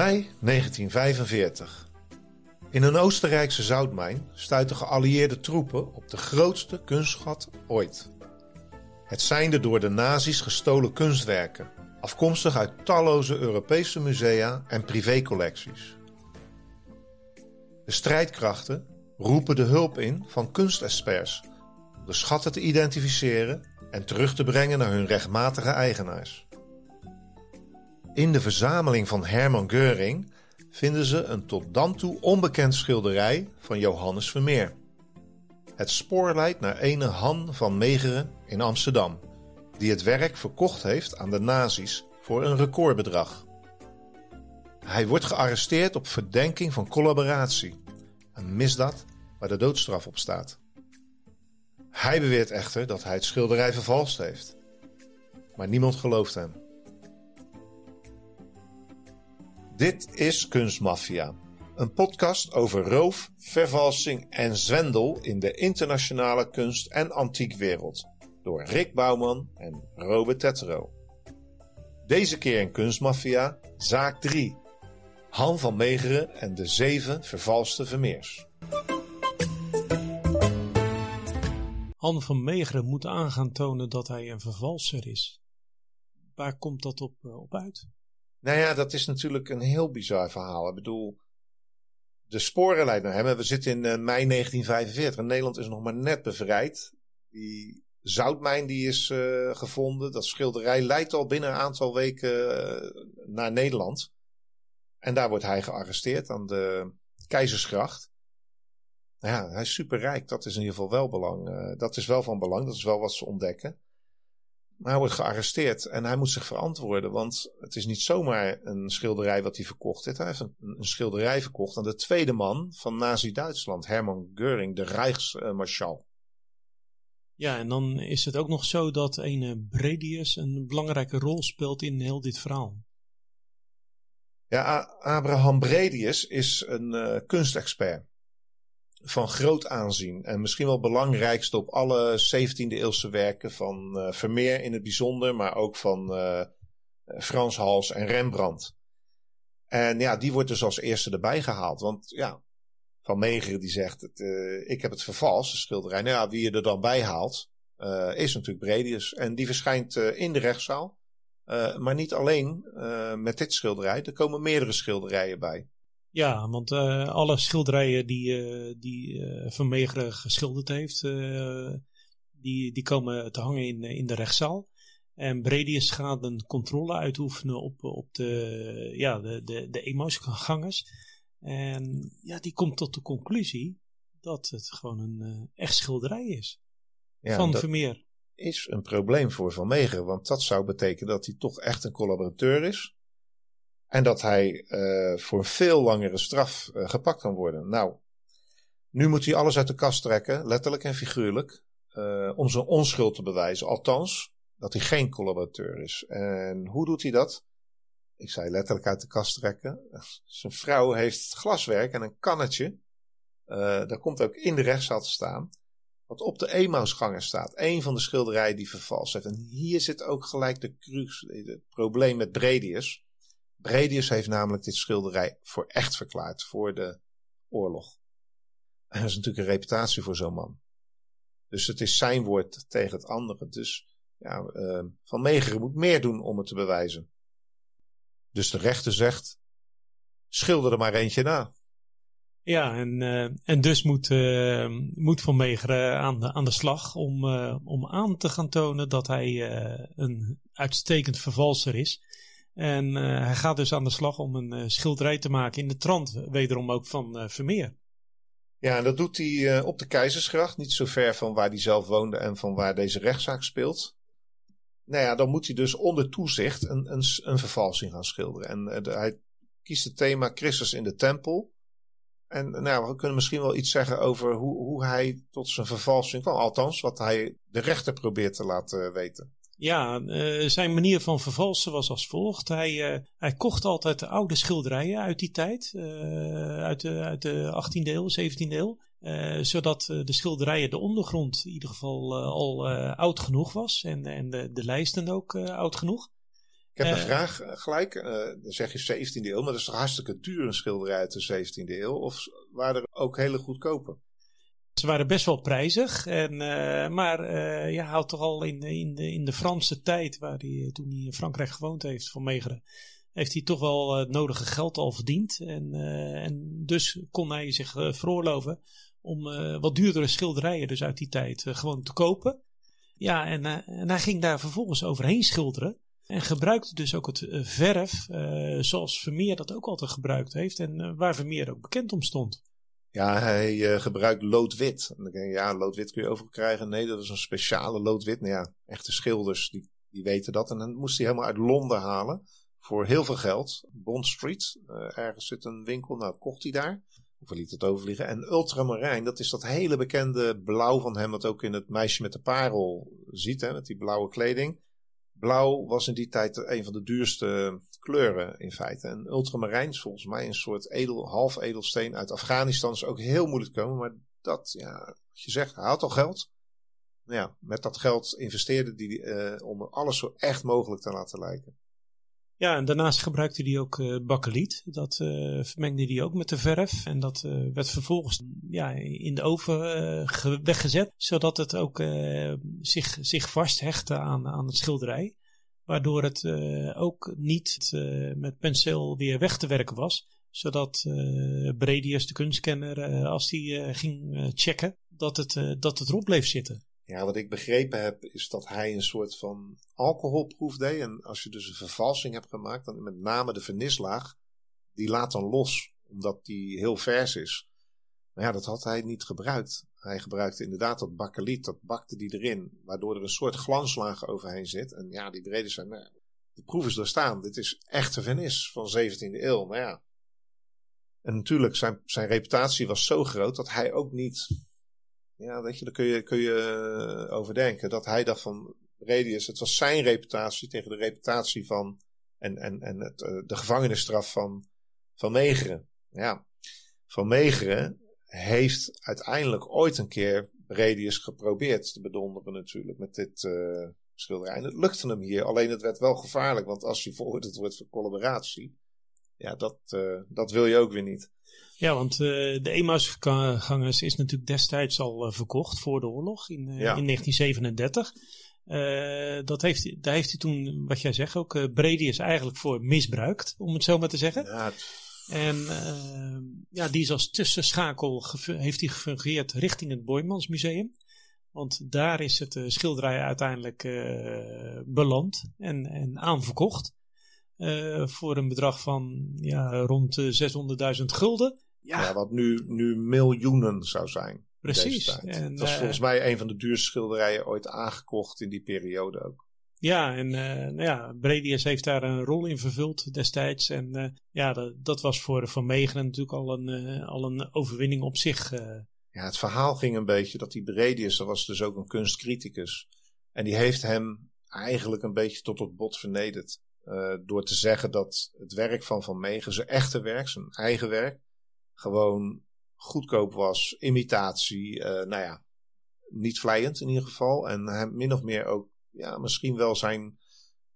Mei 1945. In een Oostenrijkse zoutmijn stuiten geallieerde troepen op de grootste kunstschat ooit. Het zijn de door de nazi's gestolen kunstwerken, afkomstig uit talloze Europese musea en privécollecties. De strijdkrachten roepen de hulp in van kunstexperts om de schatten te identificeren en terug te brengen naar hun rechtmatige eigenaars. In de verzameling van Hermann Göring vinden ze een tot dan toe onbekend schilderij van Johannes Vermeer. Het spoor leidt naar ene Han van Megeren in Amsterdam, die het werk verkocht heeft aan de nazi's voor een recordbedrag. Hij wordt gearresteerd op verdenking van collaboratie, een misdaad waar de doodstraf op staat. Hij beweert echter dat hij het schilderij vervalst heeft. Maar niemand gelooft hem. Dit is Kunstmafia, een podcast over roof, vervalsing en zwendel in de internationale kunst- en antiekwereld. Door Rick Bouwman en Robert Tetro. Deze keer in Kunstmafia, zaak 3. Han van Megeren en de zeven vervalste Vermeers. Han van Megeren moet aan gaan tonen dat hij een vervalser is. Waar komt dat op, eh, op uit? Nou ja, dat is natuurlijk een heel bizar verhaal. Ik bedoel, de sporen leiden naar hem. We zitten in eh, mei 1945 en Nederland is nog maar net bevrijd. Die zoutmijn die is uh, gevonden, dat schilderij leidt al binnen een aantal weken uh, naar Nederland. En daar wordt hij gearresteerd aan de Keizersgracht. Nou ja, hij is superrijk. Dat is in ieder geval wel belang. Dat is wel van belang. Dat is wel wat ze ontdekken. Maar hij wordt gearresteerd en hij moet zich verantwoorden. Want het is niet zomaar een schilderij wat hij verkocht heeft. Hij heeft een, een schilderij verkocht aan de tweede man van Nazi-Duitsland, Hermann Göring, de Rijksmarschal. Ja, en dan is het ook nog zo dat een Bredius een belangrijke rol speelt in heel dit verhaal. Ja, Abraham Bredius is een uh, kunstexpert van groot aanzien. En misschien wel belangrijkste op alle 17e eeuwse werken van uh, Vermeer in het bijzonder, maar ook van uh, Frans Hals en Rembrandt. En ja, die wordt dus als eerste erbij gehaald. Want ja, Van Megeren die zegt, het, uh, ik heb het vervalst, de schilderij. Nou ja, wie je er dan bij haalt, is natuurlijk Bredius. En die verschijnt in de rechtszaal. maar niet alleen met dit schilderij, er komen meerdere schilderijen bij. Ja, want uh, alle schilderijen die, uh, die uh, Van Meegeren geschilderd heeft, die, die komen te hangen in, in de rechtszaal. En Bredius gaat een controle uitoefenen op, op de, ja, de, de, de emotiegangers. En ja, die komt tot de conclusie dat het gewoon een echt schilderij is. Ja, van Vermeer. Is een probleem voor Van Meegeren, want dat zou betekenen dat hij toch echt een collaborateur is. En dat hij uh, voor een veel langere straf uh, gepakt kan worden. Nou, nu moet hij alles uit de kast trekken, letterlijk en figuurlijk, uh, om zijn onschuld te bewijzen. Althans, dat hij geen collaborateur is. En hoe doet hij dat? Ik zei letterlijk uit de kast trekken. Zijn vrouw heeft glaswerk en een kannetje. daar komt ook in de rechtszaal te staan. Wat op de Emausganger staat. Een van de schilderijen die vervalst heeft. En hier zit ook gelijk de crux, het probleem met Bredius. Bredius heeft namelijk dit schilderij voor echt verklaard voor de oorlog. En dat is natuurlijk een reputatie voor zo'n man. Dus het is zijn woord tegen het andere. Dus ja, uh, Van Meegeren moet meer doen om het te bewijzen. Dus de rechter zegt, schilder er maar eentje na. Ja, en, uh, en dus moet, uh, moet Van Meegeren aan de, aan de slag om, uh, om aan te gaan tonen dat hij een uitstekend vervalser is. En uh, hij gaat dus aan de slag om een uh, schilderij te maken in de trant, wederom ook van uh, Vermeer. Ja, en dat doet hij eh, op de Keizersgracht, niet zo ver van waar hij zelf woonde en van waar deze rechtszaak speelt. Nou ja, dan moet hij dus onder toezicht een, een, een vervalsing gaan schilderen. En hij kiest het thema Christus in de tempel. En nou, we kunnen misschien wel iets zeggen over hoe, hoe hij tot zijn vervalsing kwam. Althans, wat hij de rechter probeert te laten weten. Ja, uh, zijn manier van vervalsen was als volgt. Hij, uh, hij kocht altijd de oude schilderijen uit die tijd, uh, uit, de, uit de 18e eeuw, 17e eeuw. zodat de schilderijen, de ondergrond in ieder geval al oud genoeg was en, en de, de lijsten ook oud genoeg. Ik heb een vraag gelijk. dan zeg je 17e eeuw, maar dat is toch hartstikke duur een schilderij uit de 17e eeuw? Of waren er ook hele goedkope? Ze waren best wel prijzig. En, uh, maar uh, ja, houdt toch al in, in, de, in de Franse tijd, waar hij, toen hij in Frankrijk gewoond heeft, van Megeren, heeft hij toch wel het nodige geld al verdiend. En, en dus kon hij zich veroorloven om wat duurdere schilderijen, dus uit die tijd, gewoon te kopen. Ja, en, en hij ging daar vervolgens overheen schilderen. En gebruikte dus ook het verf, zoals Vermeer dat ook altijd gebruikt heeft. En waar Vermeer ook bekend om stond. Ja, hij uh, gebruikt loodwit. En dan denk je, ja, loodwit kun je overal krijgen. Nee, dat is een speciale loodwit. Nou ja, echte schilders die, die weten dat. En dan moest hij helemaal uit Londen halen voor heel veel geld. Bond Street, uh, ergens zit een winkel. Nou, kocht hij daar. Of liet het overvliegen. En ultramarijn, dat is dat hele bekende blauw van hem, wat ook in het meisje met de parel ziet, hè, met die blauwe kleding. Blauw was in die tijd een van de duurste kleuren in feite. En ultramarijn is volgens mij een soort edel, half edelsteen uit Afghanistan. Is ook heel moeilijk te komen. Maar dat, ja, wat je zegt, had al geld. Nou ja, met dat geld investeerde hij uh, om alles zo echt mogelijk te laten lijken. Ja, en daarnaast gebruikte hij ook uh, bakkeliet. Dat uh, vermengde hij ook met de verf. En dat uh, werd vervolgens ja, in de oven weggezet. Zodat het ook zich, zich vasthechtte aan, aan het schilderij. Waardoor het ook niet met penseel weer weg te werken was. Zodat Bredius, de kunstkenner, als hij ging checken, dat het, dat het erop bleef zitten. Ja, wat ik begrepen heb, is dat hij een soort van alcoholproef deed. En als je dus een vervalsing hebt gemaakt, dan met name de vernislaag, die laat dan los, omdat die heel vers is. Maar ja, dat had hij niet gebruikt. Hij gebruikte inderdaad dat bakkeliet, dat bakte die erin, waardoor er een soort glanslaag overheen zit. En ja, die brede zijn, nou, de proef is doorstaan. Dit is echte vernis van 17e eeuw. Maar ja. En natuurlijk, zijn, zijn reputatie was zo groot dat hij ook niet ja, weet je, daar kun je, kun je uh, overdenken. Dat hij dacht van Radius, het was zijn reputatie tegen de reputatie van. en, en, en het, uh, de gevangenisstraf van, van Megeren. Ja, van Megeren heeft uiteindelijk ooit een keer Radius geprobeerd te bedonderen, natuurlijk, met dit uh, schilderij. En het lukte hem hier, alleen het werd wel gevaarlijk, want als hij veroordeeld wordt voor collaboratie, ja, dat, dat wil je ook weer niet. Ja, want uh, de Emausgangers is natuurlijk destijds al uh, verkocht voor de oorlog in, ja. in 1937. dat heeft, daar heeft hij toen, wat jij zegt, ook uh, Bredius eigenlijk voor misbruikt, om het zo maar te zeggen. Ja, En ja, die is als tussenschakel heeft hij gefungeerd richting het Boijmansmuseum. Want daar is het schilderij uiteindelijk beland en, en aanverkocht. voor een bedrag van ja, rond 600.000 gulden. Ja. ja, wat nu, nu miljoenen zou zijn. Precies. En, dat is volgens uh, mij een van de duurste schilderijen ooit aangekocht in die periode ook. Ja, en uh, nou ja, Bredius heeft daar een rol in vervuld destijds. En uh, ja, dat, dat, was voor Van Meegeren natuurlijk al een, al een overwinning op zich. Ja, het verhaal ging een beetje dat die Bredius, dat was dus ook een kunstcriticus. En die heeft hem eigenlijk een beetje tot het bot vernederd. door te zeggen dat het werk van Van Meegen, zijn echte werk, zijn eigen werk, gewoon goedkoop was, imitatie, uh, nou ja, niet vlijend in ieder geval. En hij min of meer ook, ja, misschien wel zijn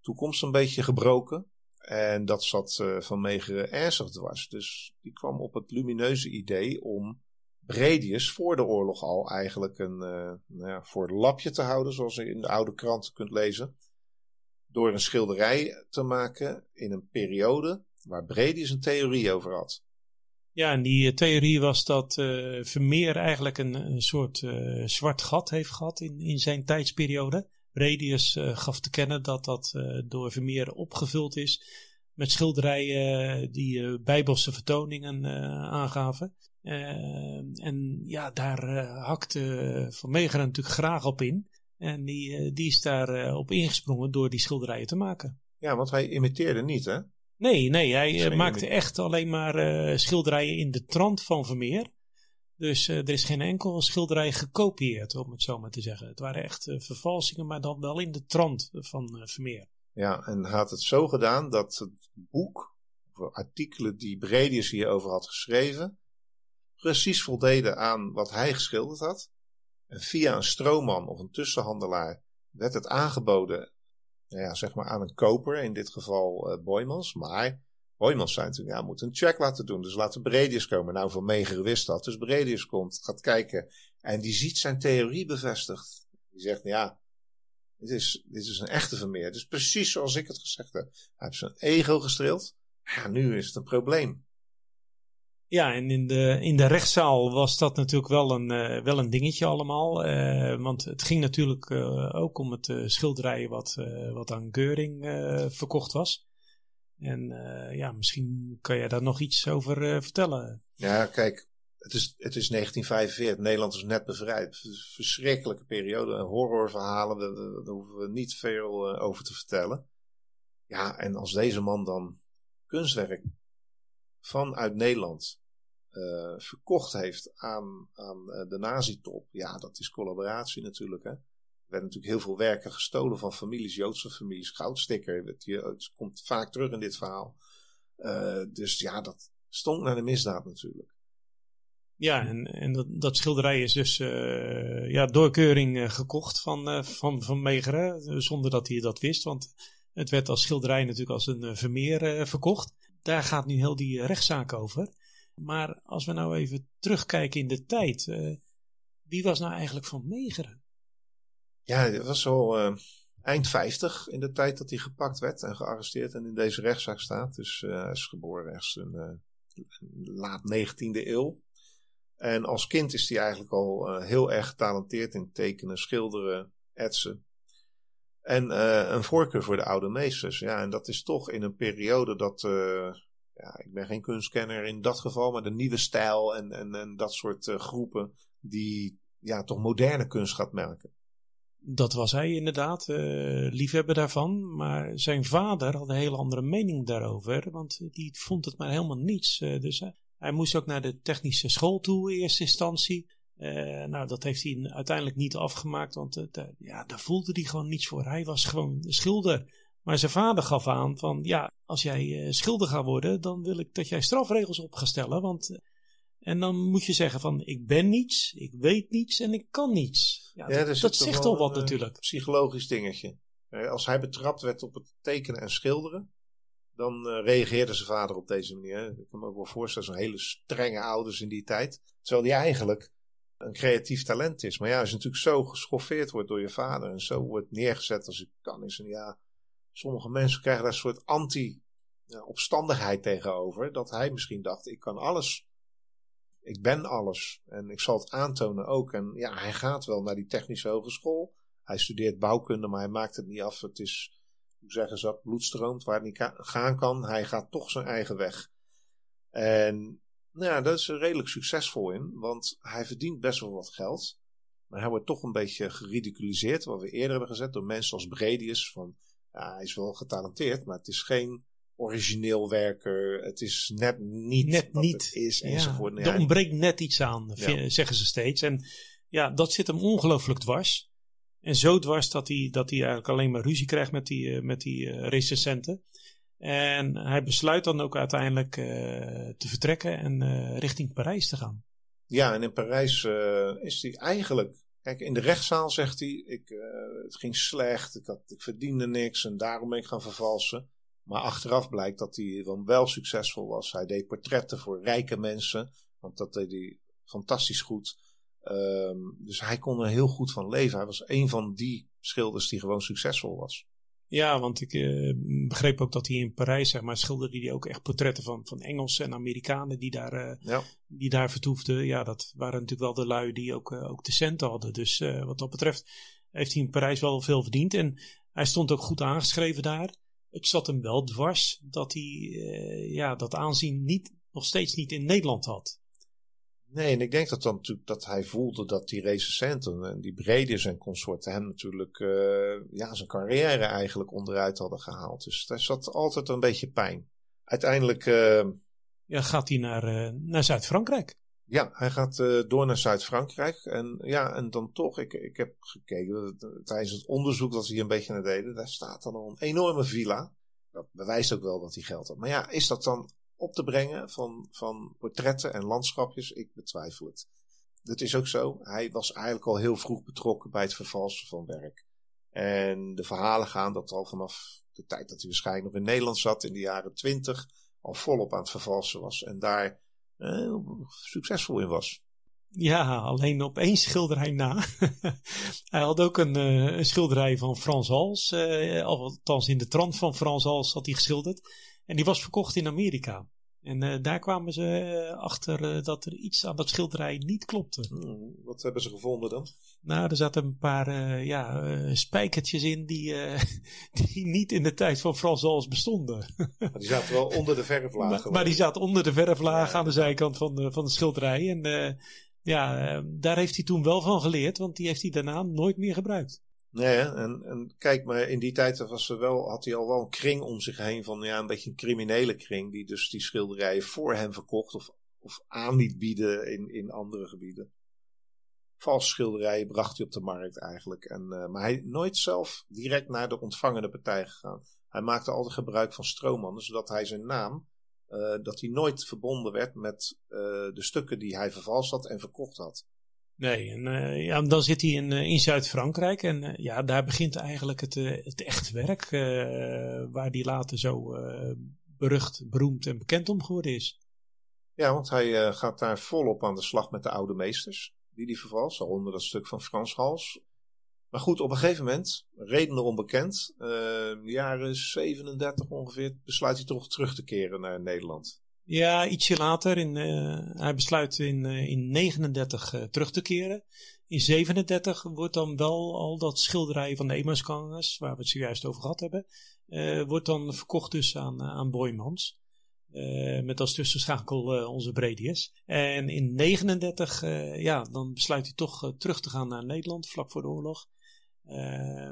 toekomst een beetje gebroken. En dat zat uh, van Megeren ernstig dwars. Dus die kwam op het lumineuze idee om Bredius voor de oorlog al eigenlijk een uh, nou ja, voor het lapje te houden, zoals je in de oude krant kunt lezen. Door een schilderij te maken in een periode waar Bredius een theorie over had. Ja, en die eh, theorie was dat uh, Vermeer eigenlijk een, een soort uh, zwart gat heeft gehad in, in zijn tijdsperiode. Radius gaf te kennen dat dat door Vermeer opgevuld is met schilderijen die bijbelse vertoningen aangaven. en ja, daar hakte Van Meegeren natuurlijk graag op in. En die, die is daar op ingesprongen door die schilderijen te maken. Ja, want hij imiteerde niet, hè? Nee, nee, hij maakte echt alleen maar schilderijen in de trant van Vermeer. Dus uh, er is geen enkel schilderij gekopieerd, om het zo maar te zeggen. Het waren echt vervalsingen, maar dan wel in de trant van Vermeer. Ja, en had het zo gedaan dat het boek, of artikelen die Bredius hierover had geschreven, precies voldeden aan wat hij geschilderd had. En via een stroomman of een tussenhandelaar werd het aangeboden, ja, zeg maar aan een koper, in dit geval Boymans. Maar Hoijmans zei natuurlijk, ja, we moeten een check laten doen. Dus laten Bredius komen. Nou, Van Meegeren wist dat. Dus Bredius komt, gaat kijken. En die ziet zijn theorie bevestigd. Die zegt, ja, dit is, dit is een echte Vermeer. Is precies zoals ik het gezegd heb. Hij heeft zijn ego gestreeld. Ja, nu is het een probleem. Ja, en in de, in de rechtszaal was dat natuurlijk wel een, uh, wel een dingetje allemaal. Uh, want het ging natuurlijk uh, ook om het schilderij wat, wat aan Geuring verkocht was. En ja, misschien kan jij daar nog iets over vertellen. Ja, kijk, het is, het is 1945. Nederland is net bevrijd. Verschrikkelijke periode. Horrorverhalen, daar, daar hoeven we niet veel over te vertellen. Ja, en als deze man dan kunstwerk vanuit Nederland verkocht heeft aan, aan de nazi-top. Ja, dat is collaboratie natuurlijk. Hè? werden natuurlijk heel veel werken gestolen van families, Joodse families. Goudstikker, het, komt vaak terug in dit verhaal. Uh, dus ja, dat stond naar de misdaad natuurlijk. Ja, en, en dat, dat schilderij is dus uh, ja, door keuring uh, gekocht van, van, van Megeren, zonder dat hij dat wist. Want het werd als schilderij natuurlijk als een Vermeer verkocht. Daar gaat nu heel die rechtszaak over. Maar als we nou even terugkijken in de tijd, wie was nou eigenlijk van Megeren? Ja, het was al uh, eind 50 in de tijd dat hij gepakt werd en gearresteerd en in deze rechtszaak staat. Dus uh, hij is geboren ergens in laat 19e eeuw. En als kind is hij eigenlijk al heel erg getalenteerd in tekenen, schilderen, etsen. En een voorkeur voor de oude meesters. Ja, en dat is toch in een periode dat ja, ik ben geen kunstkenner in dat geval, maar de nieuwe stijl en, en, en dat soort uh, groepen die ja, toch moderne kunst gaat merken. Dat was hij inderdaad, uh, liefhebber daarvan. Maar zijn vader had een hele andere mening daarover. Want die vond het maar helemaal niets. Uh, dus hij moest ook naar de technische school toe in eerste instantie. nou, dat heeft hij uiteindelijk niet afgemaakt. Want ja, daar voelde hij gewoon niets voor. Hij was gewoon schilder. Maar zijn vader gaf aan van ja, als jij schilder gaat worden, dan wil ik dat jij strafregels op gaat stellen. Want en dan moet je zeggen van ik ben niets, ik weet niets en ik kan niets. Ja, dat, dat zegt toch wat natuurlijk. Psychologisch dingetje. Als hij betrapt werd op het tekenen en schilderen, dan uh, reageerde zijn vader op deze manier. Ik kan me ook wel voorstellen, zo'n hele strenge ouders in die tijd. Terwijl hij eigenlijk een creatief talent is. Maar ja, als je natuurlijk zo geschoffeerd wordt door je vader en zo wordt neergezet als ik kan, is en ja, sommige mensen krijgen daar een soort anti-opstandigheid tegenover. Dat hij misschien dacht, ik kan alles ik ben alles en ik zal het aantonen ook. En ja, hij gaat wel naar die technische hogeschool. Hij studeert bouwkunde, maar hij maakt het niet af. Het is, hoe zeggen ze dat, bloedstroomt waar het niet gaan kan. Hij gaat toch zijn eigen weg. En nou ja, dat is er redelijk succesvol in, want hij verdient best wel wat geld. Maar hij wordt toch een beetje geridiculiseerd, wat we eerder hebben gezet, door mensen als Bredius. Van, ja, hij is wel getalenteerd, maar het is geen origineel werker. Het is net niet net wat niet. het is enzovoort. Ja, er ontbreekt net iets aan, zeggen ze steeds. En ja, dat zit hem ongelooflijk dwars. En zo dwars dat hij, dat hij eigenlijk alleen maar ruzie krijgt met die, uh, met die uh, recensenten. En hij besluit dan ook uiteindelijk uh, te vertrekken en richting Parijs te gaan. Ja, en in Parijs is hij eigenlijk. Kijk, in de rechtszaal zegt hij: ik, het ging slecht, ik, had, ik verdiende niks en daarom ben ik gaan vervalsen. Maar achteraf blijkt dat hij dan wel succesvol was. Hij deed portretten voor rijke mensen, want dat deed hij fantastisch goed. Um, dus hij kon er heel goed van leven. Hij was een van die schilders die gewoon succesvol was. Ja, want ik uh, begreep ook dat hij in Parijs, zeg maar, schilderde hij ook echt portretten van, van Engelsen en Amerikanen die daar, uh, ja. die daar vertoefden. Ja, dat waren natuurlijk wel de lui die ook, uh, ook de centen hadden. Dus wat dat betreft heeft hij in Parijs wel veel verdiend. En hij stond ook goed aangeschreven daar. het zat hem wel dwars dat hij ja, dat aanzien niet, nog steeds niet in Nederland had. Nee, en ik denk dat dan natuurlijk dat hij voelde dat die recensenten en die Bredius en consorten hem natuurlijk ja, zijn carrière eigenlijk onderuit hadden gehaald. Dus daar zat altijd een beetje pijn. Uiteindelijk ja, gaat hij naar, naar Zuid-Frankrijk. Ja, hij gaat door naar Zuid-Frankrijk. En ja, en dan toch, ik, ik heb gekeken tijdens het onderzoek dat ze hier een beetje naar deden. Daar staat dan al een enorme villa. Dat bewijst ook wel dat hij geld had. Maar ja, is dat dan op te brengen van, van portretten en landschapjes? Ik betwijfel het. Dat is ook zo. Hij was eigenlijk al heel vroeg betrokken bij het vervalsen van werk. En de verhalen gaan dat al vanaf de tijd dat hij waarschijnlijk nog in Nederland zat, in de jaren twintig, al volop aan het vervalsen was. En daar uh, succesvol in was. Ja, alleen op één schilderij na. hij had ook een, uh, een, schilderij van Frans Hals. Uh, althans, in de trant van Frans Hals had hij geschilderd. En die was verkocht in Amerika. En uh, daar kwamen ze achter dat er iets aan dat schilderij niet klopte. Hmm, wat hebben ze gevonden dan? Nou, er zaten een paar ja, spijkertjes in die, die niet in de tijd van Frans Hals bestonden. Maar die zaten wel onder de verflaag. maar, maar, die zaten onder de verflaag ja, aan de zijkant van de, van de schilderij. En ja, daar heeft hij toen wel van geleerd, want die heeft hij daarna nooit meer gebruikt. Nee, en, en kijk, maar in die tijd was er wel, had hij al wel een kring om zich heen van ja, een beetje een criminele kring. Die dus die schilderijen voor hem verkocht of, of aan liet bieden in, in andere gebieden valse schilderijen bracht hij op de markt eigenlijk. En, uh, maar hij nooit zelf direct naar de ontvangende partij gegaan. Hij maakte altijd gebruik van stroommannen, zodat hij zijn naam, uh, dat hij nooit verbonden werd met uh, de stukken die hij vervalst had en verkocht had. Nee, en ja, dan zit hij in, in Zuid-Frankrijk en ja, daar begint eigenlijk het, het echte werk, waar hij later zo berucht, beroemd en bekend om geworden is. Ja, want hij gaat daar volop aan de slag met de oude meesters die die vervalt, onder dat stuk van Frans Hals. Maar goed, op een gegeven moment, redenen onbekend, jaren 37 ongeveer, besluit hij toch terug te keren naar Nederland. Ja, ietsje later. In, uh, hij besluit in, uh, in 39 uh, terug te keren. In 37 wordt dan wel al dat schilderij van de Emausgangers, waar we het zojuist over gehad hebben, wordt dan verkocht dus aan, aan Boymans. Met als tussenschakel onze Bredius. En in 39, uh, ja, dan besluit hij toch terug te gaan naar Nederland, vlak voor de oorlog.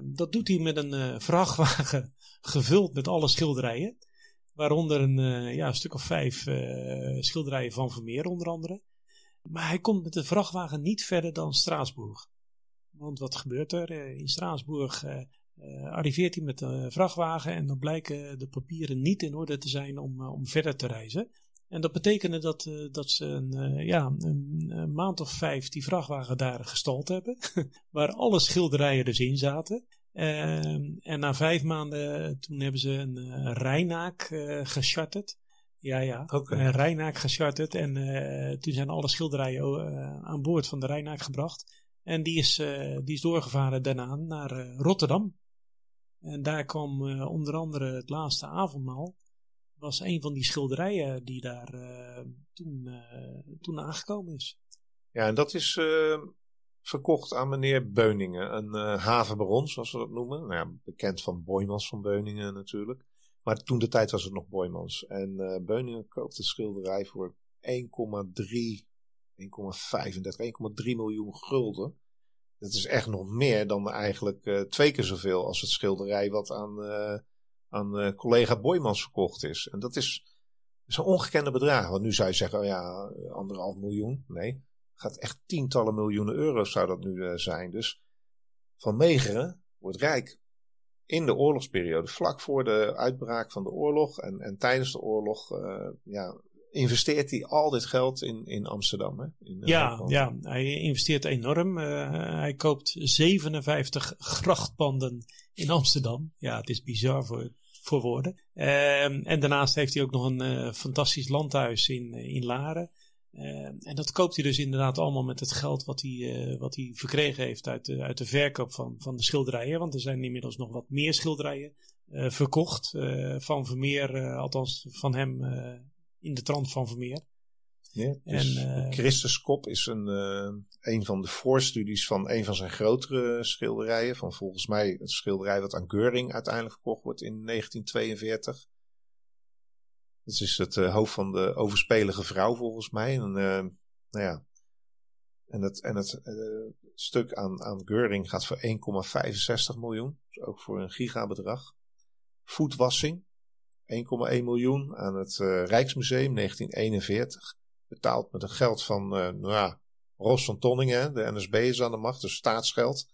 dat doet hij met een vrachtwagen gevuld met alle schilderijen. Waaronder een, ja, een stuk of vijf schilderijen van Vermeer onder andere. Maar hij komt met de vrachtwagen niet verder dan Straatsburg. Want wat gebeurt er? in Straatsburg arriveert hij met de vrachtwagen en dan blijken de papieren niet in orde te zijn om, om verder te reizen. En dat betekende dat, dat ze een, ja, een, een, maand of vijf die vrachtwagen daar gestald hebben, waar alle schilderijen dus in zaten. Ehm, en na vijf maanden, toen hebben ze een Rijnaak gecharterd. Ja, ja, okay. een Rijnaak gecharterd. En toen zijn alle schilderijen aan boord van de Rijnaak gebracht. En die is, die is doorgevaren daarna naar Rotterdam. En daar kwam onder andere het laatste avondmaal. Was een van die schilderijen die daar toen, toen aangekomen is. Ja, en dat is verkocht aan meneer Beuningen. Een havenbaron, zoals we dat noemen. Nou ja, bekend van Boymans van Beuningen natuurlijk. Maar toen de tijd was het nog Boymans. En Beuningen koopt de schilderij voor 1,3, 1,35, 1,3 miljoen gulden. Dat is echt nog meer dan eigenlijk uh, twee keer zoveel als het schilderij wat aan, uh, aan uh, collega Boymans verkocht is. En dat is zo'n ongekende bedrag. Want nu zou je zeggen, oh ja, anderhalf miljoen. Nee, gaat echt tientallen miljoenen euro's zou dat nu zijn. Dus Van Meegeren wordt rijk in de oorlogsperiode, vlak voor de uitbraak van de oorlog en, en tijdens de oorlog, ja, investeert hij al dit geld in, in Amsterdam. Hè? In, uh, ja, ja, hij investeert enorm. Uh, hij koopt 57 grachtpanden in Amsterdam. Ja, het is bizar voor, voor woorden. Uh, en daarnaast heeft hij ook nog een fantastisch landhuis in, in Laren. Ehm, en dat koopt hij dus inderdaad allemaal met het geld wat hij, wat hij verkregen heeft uit de, uit de verkoop van, van de schilderijen. Want er zijn inmiddels nog wat meer schilderijen verkocht. van Vermeer, althans van hem in de trant van Vermeer. Ja, dus en, Christus Kop is een, een van de voorstudies van een van zijn grotere schilderijen. Van volgens mij het schilderij wat aan Geuring uiteindelijk verkocht wordt in 1942. Dat is het hoofd van de overspelige vrouw volgens mij. En, nou ja, en het, en het stuk aan, aan Geuring gaat voor 1,65 miljoen. Dus ook voor een gigabedrag. Voetwassing. 1,1 miljoen aan het Rijksmuseum 1941. Betaald met het geld van nou ja, Ros van Tonningen. De NSB is aan de macht, dus staatsgeld.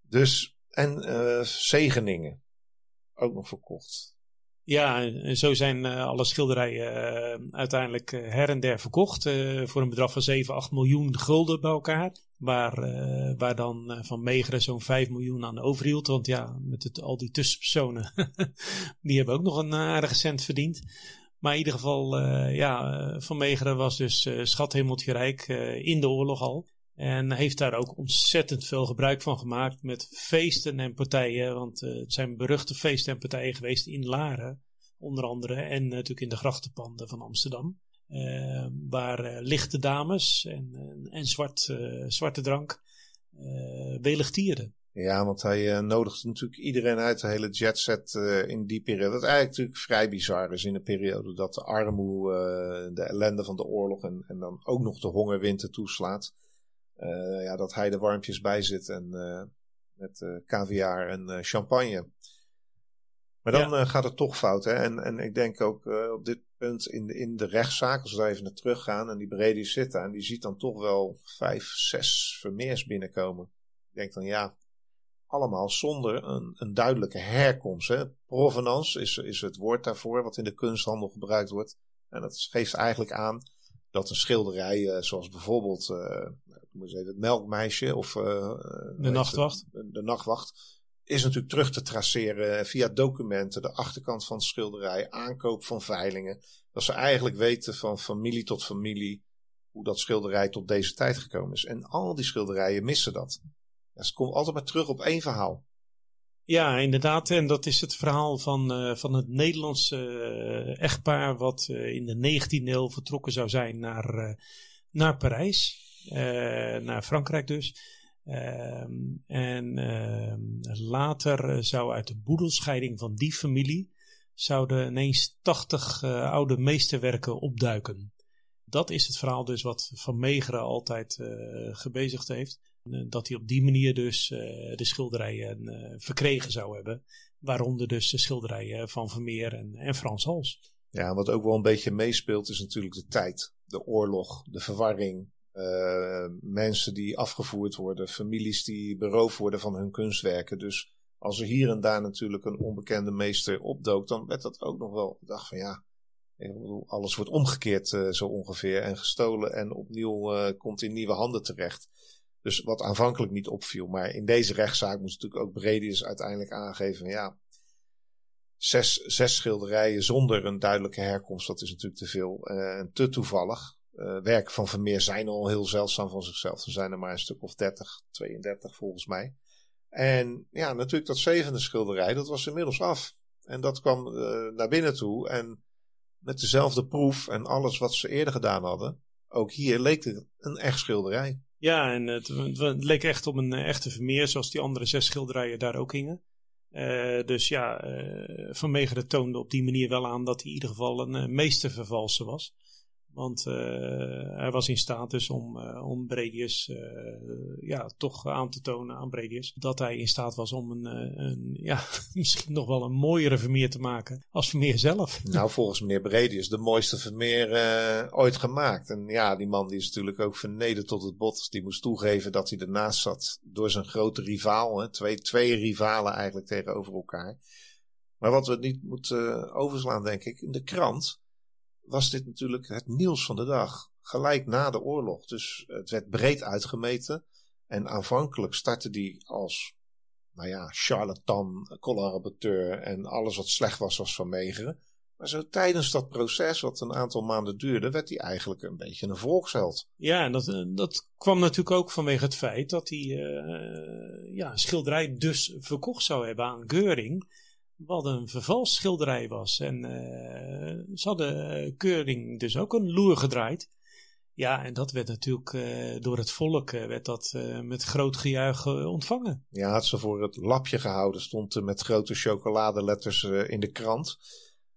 Dus, en Zegeningen. Ook nog verkocht. Ja, en zo zijn alle schilderijen uiteindelijk her en der verkocht. voor een bedrag van 7, 8 miljoen gulden bij elkaar. Waar, waar dan Van Meegeren zo'n 5 miljoen aan overhield. Want ja, met het, al die tussenpersonen, die hebben ook nog een aardige cent verdiend. Maar in ieder geval, ja, Van Meegeren was dus schathemeltje rijk in de oorlog al. En heeft daar ook ontzettend veel gebruik van gemaakt met feesten en partijen. Want het zijn beruchte feesten en partijen geweest in Laren, onder andere. En natuurlijk in de grachtenpanden van Amsterdam. Uh, waar uh, lichte dames en, en, zwart, uh, zwarte drank weligtierden. Ja, want hij nodigde natuurlijk iedereen uit, de hele jetset in die periode. Wat eigenlijk natuurlijk vrij bizar is in een periode dat de armoede, de ellende van de oorlog en, en dan ook nog de hongerwinter toeslaat. Ja, dat hij er warmpjes bij zit en met caviar en champagne. Maar dan ja. gaat het toch fout. Hè? En, en ik denk ook op dit punt in de, in de rechtszaak, als we even naar terug gaan en die Brady zit daar en die ziet dan toch wel vijf, zes vermeers binnenkomen. Ik denk dan ja, allemaal zonder een, een duidelijke herkomst. Hè. Provenance is, is het woord daarvoor wat in de kunsthandel gebruikt wordt. En dat geeft eigenlijk aan dat een schilderij, uh, zoals bijvoorbeeld uh, even het melkmeisje of uh, de nachtwacht. De, de nachtwacht is natuurlijk terug te traceren via documenten, de achterkant van de schilderij, aankoop van veilingen. Dat ze eigenlijk weten van familie tot familie hoe dat schilderij tot deze tijd gekomen is. En al die schilderijen missen dat. Ja, ze komen altijd maar terug op één verhaal. Ja, inderdaad. En dat is het verhaal van, uh, van het Nederlandse uh, echtpaar wat uh, in de 19e eeuw vertrokken zou zijn naar, naar Parijs. Naar Frankrijk dus. Ehm, en ehm, later zou uit de boedelscheiding van die familie zouden ineens 80 uh, oude meesterwerken opduiken. Dat is het verhaal dus wat Van Meegeren altijd gebezigd heeft. Dat hij op die manier dus de schilderijen verkregen zou hebben. Waaronder dus de schilderijen van Vermeer en, en Frans Hals. Ja, wat ook wel een beetje meespeelt is natuurlijk de tijd. De oorlog, de verwarring, uh, mensen die afgevoerd worden, families die beroofd worden van hun kunstwerken. Dus als er hier en daar natuurlijk een onbekende meester opdook, dan werd dat ook nog wel. Ik dacht van ja, alles wordt omgekeerd uh, zo ongeveer en gestolen en opnieuw uh, komt in nieuwe handen terecht. Dus wat aanvankelijk niet opviel, maar in deze rechtszaak moest natuurlijk ook Bredius uiteindelijk aangeven: ja, zes, zes schilderijen zonder een duidelijke herkomst, dat is natuurlijk te veel en te toevallig werken van Vermeer zijn al heel zeldzaam van zichzelf. Er zijn er maar een stuk of 30, 32 volgens mij. En ja, natuurlijk dat zevende schilderij, dat was inmiddels af. En dat kwam uh, naar binnen toe. En met dezelfde proef en alles wat ze eerder gedaan hadden, ook hier leek het een echt schilderij. Ja, en het, het leek echt op een echte Vermeer, zoals die andere zes schilderijen daar ook hingen. Dus ja, uh, Van Meegeren toonde op die manier wel aan dat hij in ieder geval een meestervervalser was. Want uh, hij was in staat dus om, uh, om Bredius uh, ja, toch aan te tonen aan Bredius dat hij in staat was om een, een ja, misschien nog wel een mooiere Vermeer te maken als Vermeer zelf. Nou, volgens meneer Bredius de mooiste Vermeer ooit gemaakt. En ja, die man die is natuurlijk ook vernederd tot het bot. Die moest toegeven dat hij ernaast zat door zijn grote rivaal. Hè. Twee, twee rivalen eigenlijk tegenover elkaar. Maar wat we niet moeten overslaan, denk ik, in de krant was dit natuurlijk het nieuws van de dag. Gelijk na de oorlog. Dus het werd breed uitgemeten. En aanvankelijk startte die als, nou ja, charlatan, collaborateur en alles wat slecht was, was van Megeren. Maar zo tijdens dat proces, wat een aantal maanden duurde, werd hij eigenlijk een beetje een volksheld. Ja, en dat, eh, dat kwam natuurlijk ook vanwege het feit dat hij uh, ja, een schilderij dus verkocht zou hebben aan Geuring wat een vervalsschilderij was. En ze hadden Keuring dus ook een loer gedraaid. Ja, en dat werd natuurlijk door het volk werd dat, met groot gejuich ontvangen. Ja, had ze voor het lapje gehouden, stond met grote chocoladeletters in de krant.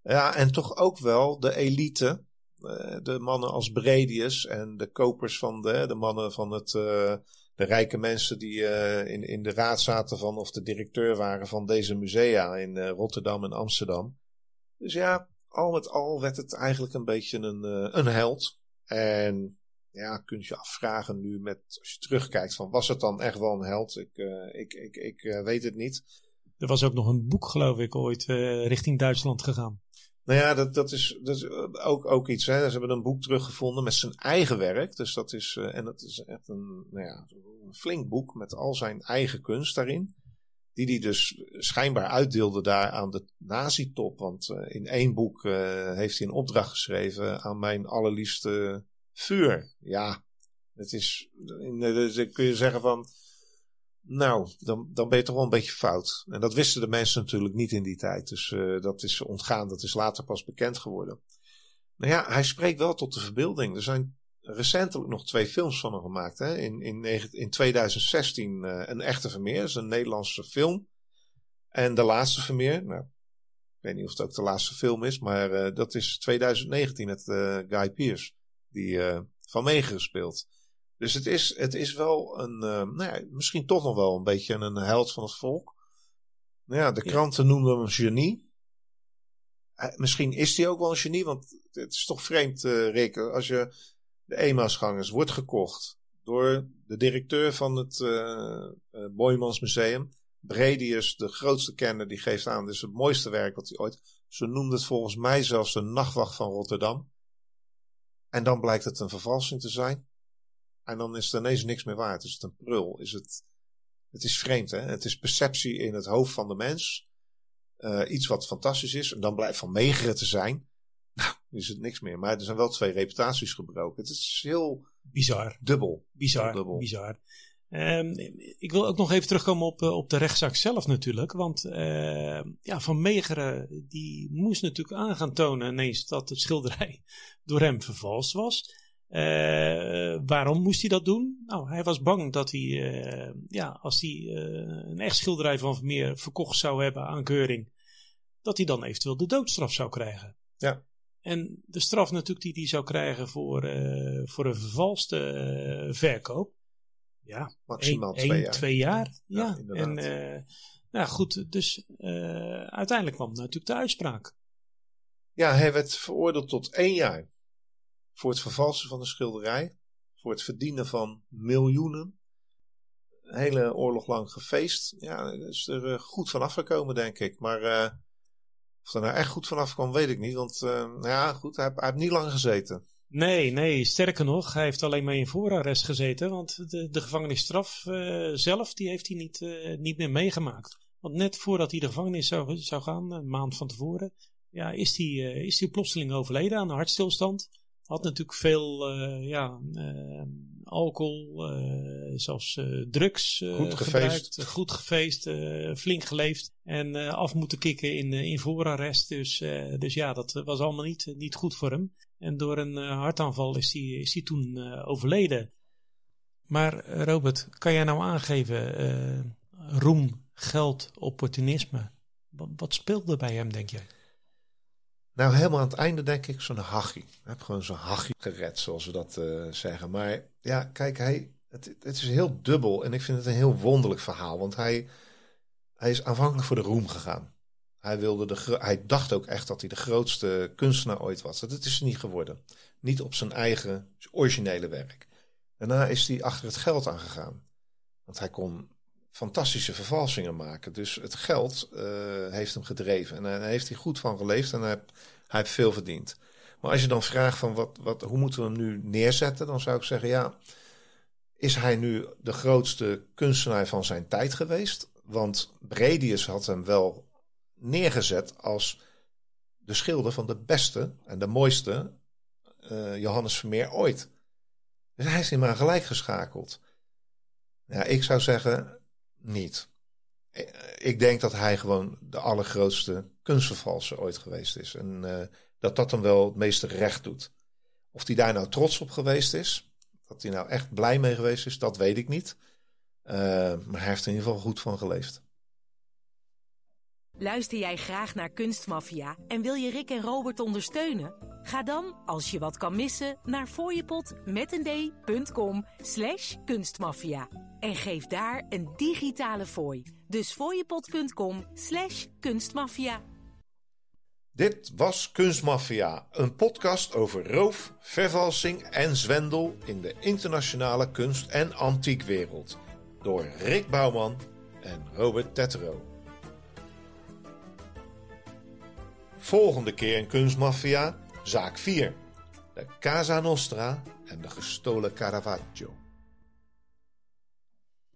Ja, en toch ook wel de elite, de mannen als Bredius en de kopers van de, de mannen van het de rijke mensen die uh, in, in de raad zaten van of de directeur waren van deze musea in uh, Rotterdam en Amsterdam. Dus ja, al met al werd het eigenlijk een beetje een, uh, een held. En ja, kun je je afvragen nu met, als je terugkijkt van was het dan echt wel een held? Ik, ik, ik, ik weet het niet. Er was ook nog een boek geloof ik ooit richting Duitsland gegaan. Nou ja, dat, dat is, dat is ook, ook iets. Hè. Ze hebben een boek teruggevonden met zijn eigen werk. Dus dat is, uh, en dat is echt een, nou ja, flink boek met al zijn eigen kunst daarin. Die hij dus schijnbaar uitdeelde daar aan de nazi-top. Want uh, in één boek heeft hij een opdracht geschreven aan mijn allerliefste vuur. Ja, het is, kun je zeggen van nou, dan, dan ben je toch wel een beetje fout. En dat wisten de mensen natuurlijk niet in die tijd. Dus uh, dat is ontgaan, dat is later pas bekend geworden. Nou ja, hij spreekt wel tot de verbeelding. Er zijn recentelijk nog twee films van hem gemaakt. Hè? In, in, in 2016 uh, eh, Een Echte Vermeer, dat is een Nederlandse film. En De Laatste Vermeer, nou, ik weet niet of het ook de laatste film is, maar uh, dat is 2019 met Guy Pearce, die van meegespeeld. Dus het is, het is wel een, uh, nou ja, misschien toch nog wel een beetje een held van het volk. Nou ja, de kranten noemen hem een genie. Uh, misschien is hij ook wel een genie, want het is toch vreemd, uh, Rick, als je de Emausgangers wordt gekocht door de directeur van het Boymans Museum. Bredius, de grootste kenner, die geeft aan, dit is het mooiste werk wat hij ooit... Ze noemde het volgens mij zelfs de nachtwacht van Rotterdam. En dan blijkt het een vervalsing te zijn. En dan is er ineens niks meer waard. Is het een prul? Is het, het is vreemd, hè? Het is perceptie in het hoofd van de mens. Uh, iets wat fantastisch is. En dan blijft van megeren te zijn. Nou, is het niks meer. Maar er zijn wel twee reputaties gebroken. Het is heel bizar. Dubbel. Bizar. dubbel. Bizar. Um, ik wil ook nog even terugkomen op, uh, op de rechtszaak zelf natuurlijk. Want uh, ja, Van Megeren die moest natuurlijk aan gaan tonen ineens dat het schilderij door hem vervalst was. Uh, waarom moest hij dat doen? Nou, hij was bang dat hij, uh, ja, als hij uh, een echt schilderij van Vermeer verkocht zou hebben aan Keuring, dat hij dan eventueel de doodstraf zou krijgen. Ja. En de straf natuurlijk die hij zou krijgen voor, voor een vervalste verkoop. Ja, maximaal twee, één, jaar. twee jaar. Ja, ja en nou goed, dus uiteindelijk kwam natuurlijk de uitspraak. Ja, hij werd veroordeeld tot één jaar voor het vervalsen van de schilderij, voor het verdienen van miljoenen. Een hele oorlog lang gefeest. Ja, is er uh, goed van afgekomen, denk ik. Maar uh, of er nou echt goed vanaf kwam, weet ik niet. Want uh, nou ja, goed, hij, hij heeft niet lang gezeten. Nee, nee, sterker nog, hij heeft alleen maar in voorarrest gezeten. Want de, de gevangenisstraf zelf, die heeft hij niet, niet meer meegemaakt. Want net voordat hij de gevangenis zou, zou gaan, een maand van tevoren, ja, is hij is die plotseling overleden aan een hartstilstand. Had natuurlijk veel uh, ja, uh, alcohol, uh, zelfs drugs goed gebruikt. Goed gefeest, flink geleefd. En af moeten kicken in, in voorarrest. Dus, dus ja, dat was allemaal niet, niet goed voor hem. En door een hartaanval is hij is die toen overleden. Maar Robert, kan jij nou aangeven, roem, geld, opportunisme. Wat, wat speelde bij hem, denk jij? Nou, helemaal aan het einde denk ik zo'n hachie. Ik heb gewoon zo'n hachie gered, zoals we dat uh, zeggen. Maar ja, kijk, hij, het, het, is heel dubbel en ik vind het een heel wonderlijk verhaal. Want hij, hij is aanvankelijk voor de roem gegaan. Hij, wilde de, hij dacht ook echt dat hij de grootste kunstenaar ooit was. Dat is niet geworden. Niet op zijn eigen originele werk. Daarna is hij achter het geld aangegaan. Want hij kon fantastische vervalsingen maken. Dus het geld uh, heeft hem gedreven. En daar heeft hij goed van geleefd en hij, hij heeft veel verdiend. Maar als je dan vraagt van wat, wat, hoe moeten we hem nu neerzetten, dan zou ik zeggen ja, is hij nu de grootste kunstenaar van zijn tijd geweest? Want Bredius had hem wel neergezet als de schilder van de beste en de mooiste uh, Johannes Vermeer ooit. Dus hij is hem maar gelijk geschakeld. Ja, ik zou zeggen, niet. Eh, ik denk dat hij gewoon de allergrootste kunstvervalser ooit geweest is. En uh, dat dat hem wel het meeste recht doet. Of hij daar nou trots op geweest is, dat hij nou echt blij mee geweest is, dat weet ik niet. Uh, maar hij heeft er in ieder geval goed van geleefd. Luister jij graag naar Kunstmafia en wil je Rick en Robert ondersteunen? Ga dan, als je wat kan missen, naar fooiepot met een d.com slash kunstmafia. En geef daar een digitale fooi. Dus fooiepot.com slash kunstmafia. Dit was Kunstmafia, een podcast over roof, vervalsing en zwendel in de internationale kunst- en antiekwereld. Door Rick Bouwman en Robert Tettero. Volgende keer in Kunstmafia, zaak 4. De Casa Nostra en de gestolen Caravaggio.